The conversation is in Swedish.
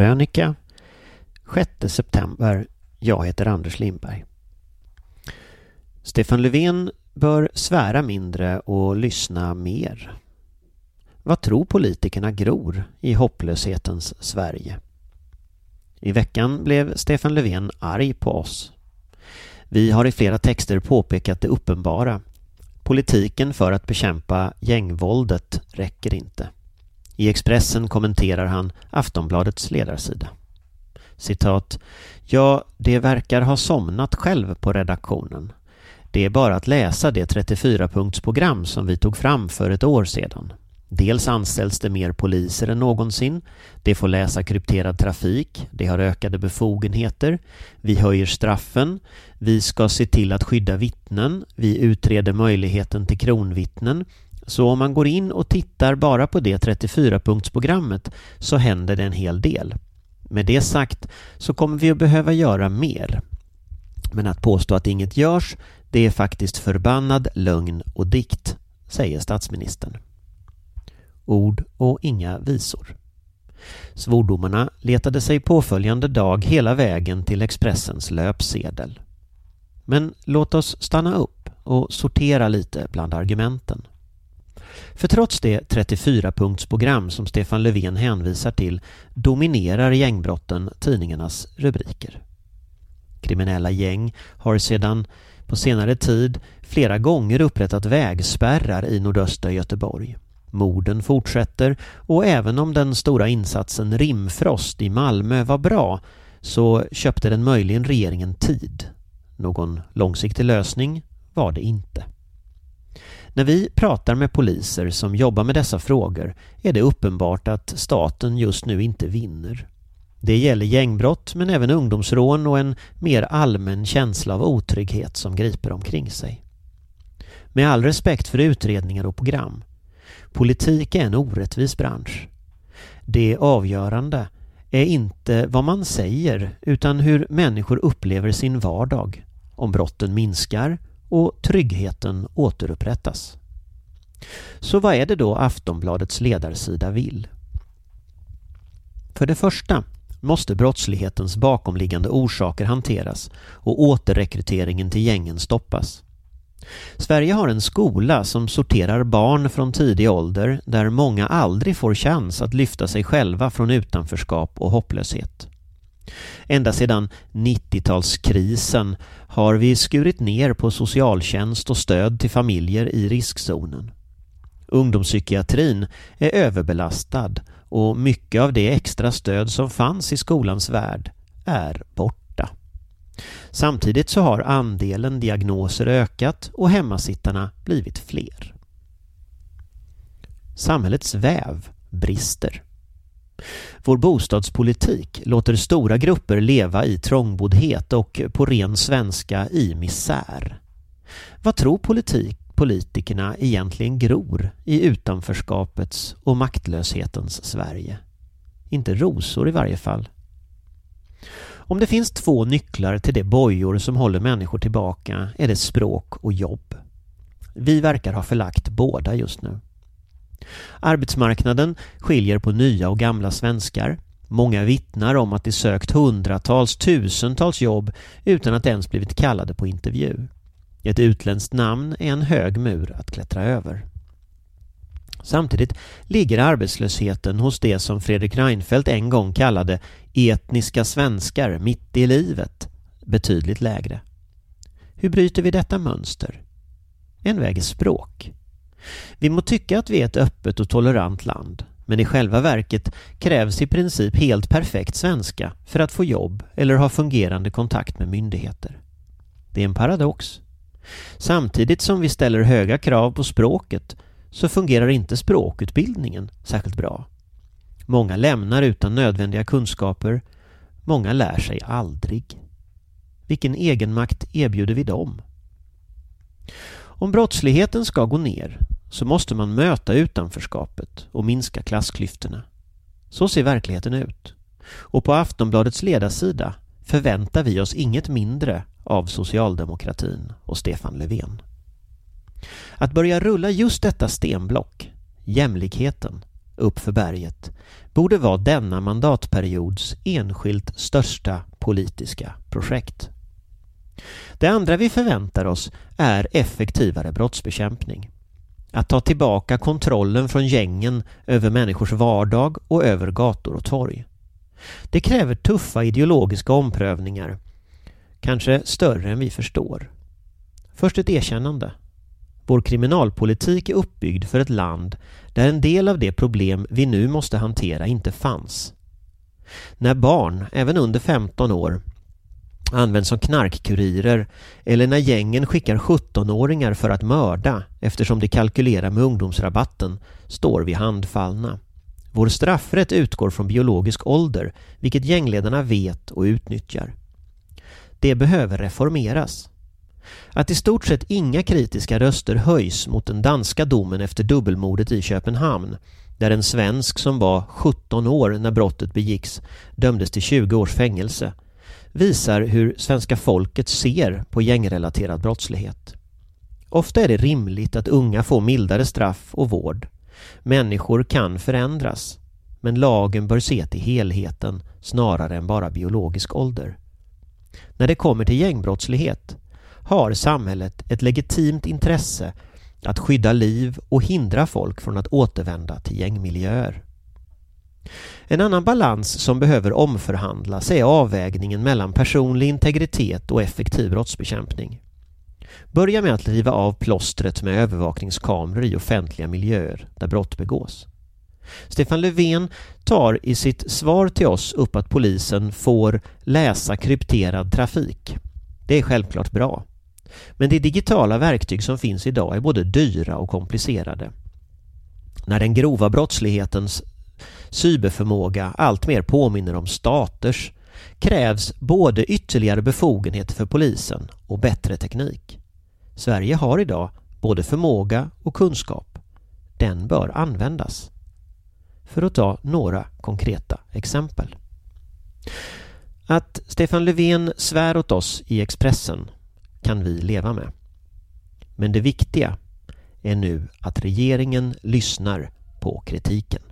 krönika 6 september. Jag heter Anders Lindberg. Stefan Löfven bör svära mindre och lyssna mer. Vad tror politikerna gror i hopplöshetens Sverige? I veckan blev Stefan Löfven arg på oss. Vi har i flera texter påpekat det uppenbara. Politiken för att bekämpa gängvåldet räcker inte. I Expressen kommenterar han Aftonbladets ledarsida. Citat. Ja, det verkar ha somnat själv på redaktionen. Det är bara att läsa det 34-punktsprogram som vi tog fram för ett år sedan. Dels anställs det mer poliser än någonsin. De får läsa krypterad trafik. De har ökade befogenheter. Vi höjer straffen. Vi ska se till att skydda vittnen. Vi utreder möjligheten till kronvittnen. Så om man går in och tittar bara på det 34-punktsprogrammet så händer det en hel del. Med det sagt så kommer vi att behöva göra mer. Men att påstå att inget görs, det är faktiskt förbannad lögn och dikt, säger statsministern. Ord och inga visor. Svordomarna letade sig påföljande dag hela vägen till Expressens löpsedel. Men låt oss stanna upp och sortera lite bland argumenten. För trots det 34-punktsprogram som Stefan Löfven hänvisar till dominerar gängbrotten tidningarnas rubriker. Kriminella gäng har sedan på senare tid flera gånger upprättat vägspärrar i nordöstra Göteborg. Morden fortsätter och även om den stora insatsen Rimfrost i Malmö var bra så köpte den möjligen regeringen tid. Någon långsiktig lösning var det inte. När vi pratar med poliser som jobbar med dessa frågor är det uppenbart att staten just nu inte vinner. Det gäller gängbrott men även ungdomsrån och en mer allmän känsla av otrygghet som griper omkring sig. Med all respekt för utredningar och program. Politik är en orättvis bransch. Det avgörande är inte vad man säger utan hur människor upplever sin vardag. Om brotten minskar och tryggheten återupprättas. Så vad är det då Aftonbladets ledarsida vill? För det första måste brottslighetens bakomliggande orsaker hanteras och återrekryteringen till gängen stoppas. Sverige har en skola som sorterar barn från tidig ålder där många aldrig får chans att lyfta sig själva från utanförskap och hopplöshet. Ända sedan 90-talskrisen har vi skurit ner på socialtjänst och stöd till familjer i riskzonen. Ungdomspsykiatrin är överbelastad och mycket av det extra stöd som fanns i skolans värld är borta. Samtidigt så har andelen diagnoser ökat och hemmasittarna blivit fler. Samhällets väv brister. Vår bostadspolitik låter stora grupper leva i trångboddhet och på ren svenska i misär. Vad tror politik, politikerna egentligen gror i utanförskapets och maktlöshetens Sverige? Inte rosor i varje fall. Om det finns två nycklar till de bojor som håller människor tillbaka är det språk och jobb. Vi verkar ha förlagt båda just nu. Arbetsmarknaden skiljer på nya och gamla svenskar. Många vittnar om att de sökt hundratals, tusentals jobb utan att ens blivit kallade på intervju. Ett utländskt namn är en hög mur att klättra över. Samtidigt ligger arbetslösheten hos det som Fredrik Reinfeldt en gång kallade etniska svenskar mitt i livet betydligt lägre. Hur bryter vi detta mönster? En väg är språk. Vi må tycka att vi är ett öppet och tolerant land, men i själva verket krävs i princip helt perfekt svenska för att få jobb eller ha fungerande kontakt med myndigheter. Det är en paradox. Samtidigt som vi ställer höga krav på språket så fungerar inte språkutbildningen särskilt bra. Många lämnar utan nödvändiga kunskaper. Många lär sig aldrig. Vilken egenmakt erbjuder vi dem? Om brottsligheten ska gå ner så måste man möta utanförskapet och minska klassklyftorna. Så ser verkligheten ut. Och på Aftonbladets ledarsida förväntar vi oss inget mindre av socialdemokratin och Stefan Löfven. Att börja rulla just detta stenblock, jämlikheten, uppför berget borde vara denna mandatperiods enskilt största politiska projekt. Det andra vi förväntar oss är effektivare brottsbekämpning. Att ta tillbaka kontrollen från gängen över människors vardag och över gator och torg. Det kräver tuffa ideologiska omprövningar, kanske större än vi förstår. Först ett erkännande. Vår kriminalpolitik är uppbyggd för ett land där en del av de problem vi nu måste hantera inte fanns. När barn, även under 15 år, används som knarkkurirer eller när gängen skickar 17-åringar för att mörda eftersom de kalkylerar med ungdomsrabatten står vi handfallna. Vår straffrätt utgår från biologisk ålder, vilket gängledarna vet och utnyttjar. Det behöver reformeras. Att i stort sett inga kritiska röster höjs mot den danska domen efter dubbelmordet i Köpenhamn där en svensk som var 17 år när brottet begicks dömdes till 20 års fängelse visar hur svenska folket ser på gängrelaterad brottslighet. Ofta är det rimligt att unga får mildare straff och vård. Människor kan förändras, men lagen bör se till helheten snarare än bara biologisk ålder. När det kommer till gängbrottslighet har samhället ett legitimt intresse att skydda liv och hindra folk från att återvända till gängmiljöer. En annan balans som behöver omförhandlas är avvägningen mellan personlig integritet och effektiv brottsbekämpning. Börja med att riva av plåstret med övervakningskameror i offentliga miljöer där brott begås. Stefan Löfven tar i sitt svar till oss upp att polisen får läsa krypterad trafik. Det är självklart bra. Men de digitala verktyg som finns idag är både dyra och komplicerade. När den grova brottslighetens cyberförmåga alltmer påminner om staters krävs både ytterligare befogenheter för polisen och bättre teknik. Sverige har idag både förmåga och kunskap. Den bör användas. För att ta några konkreta exempel. Att Stefan Löfven svär åt oss i Expressen kan vi leva med. Men det viktiga är nu att regeringen lyssnar på kritiken.